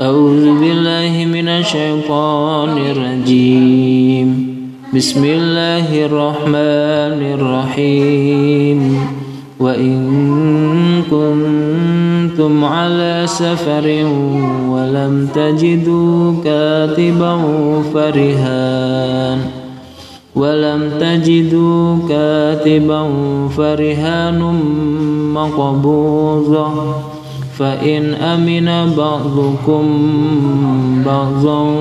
أعوذ بالله من الشيطان الرجيم. بسم الله الرحمن الرحيم. وإن كنتم على سفر ولم تجدوا كاتبا فرهان ولم تجدوا كاتبا فرهان مقبوضة فإن أمن بعضكم بعضا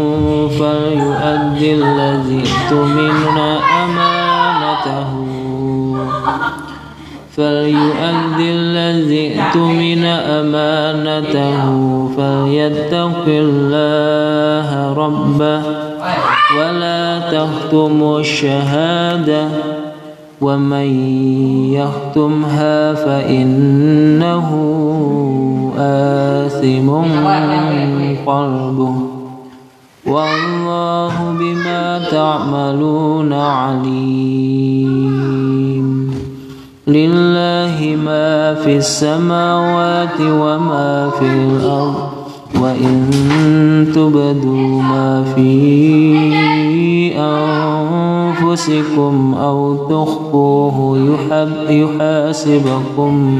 فليؤدي الذي اؤتمن أمانته. فليؤدي الذي اؤتمن أمانته. فليتق الله ربه ولا تختموا الشهادة. ومن يختمها فإنه آثم قلبه. والله بما تعملون عليم. لله ما في السماوات وما في الأرض وإن تبدوا ما في أنفسكم أو تخفوه يحاسبكم.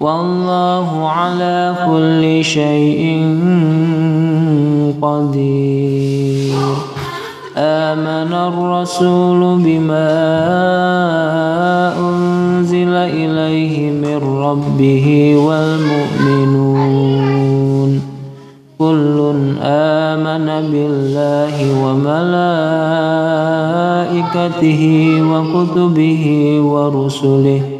والله على كل شيء قدير. آمن الرسول بما أنزل إليه من ربه والمؤمنون. كل آمن بالله وملائكته وكتبه ورسله.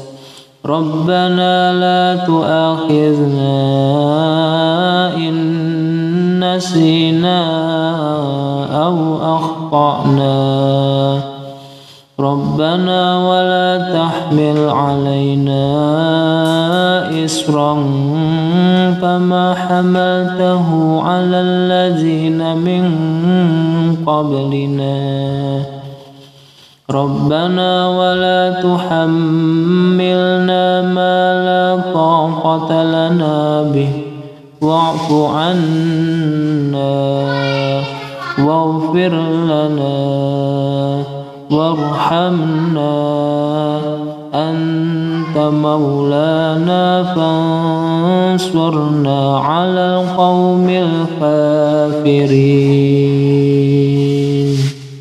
ربنا لا تؤاخذنا إن نسينا أو أخطأنا. ربنا ولا تحمل علينا إسرا كما حملته على الذين من قبلنا. ربنا ولا لا طاقة لنا به. واعف عنا واغفر لنا وارحمنا. أنت مولانا فانصرنا على القوم الكافرين.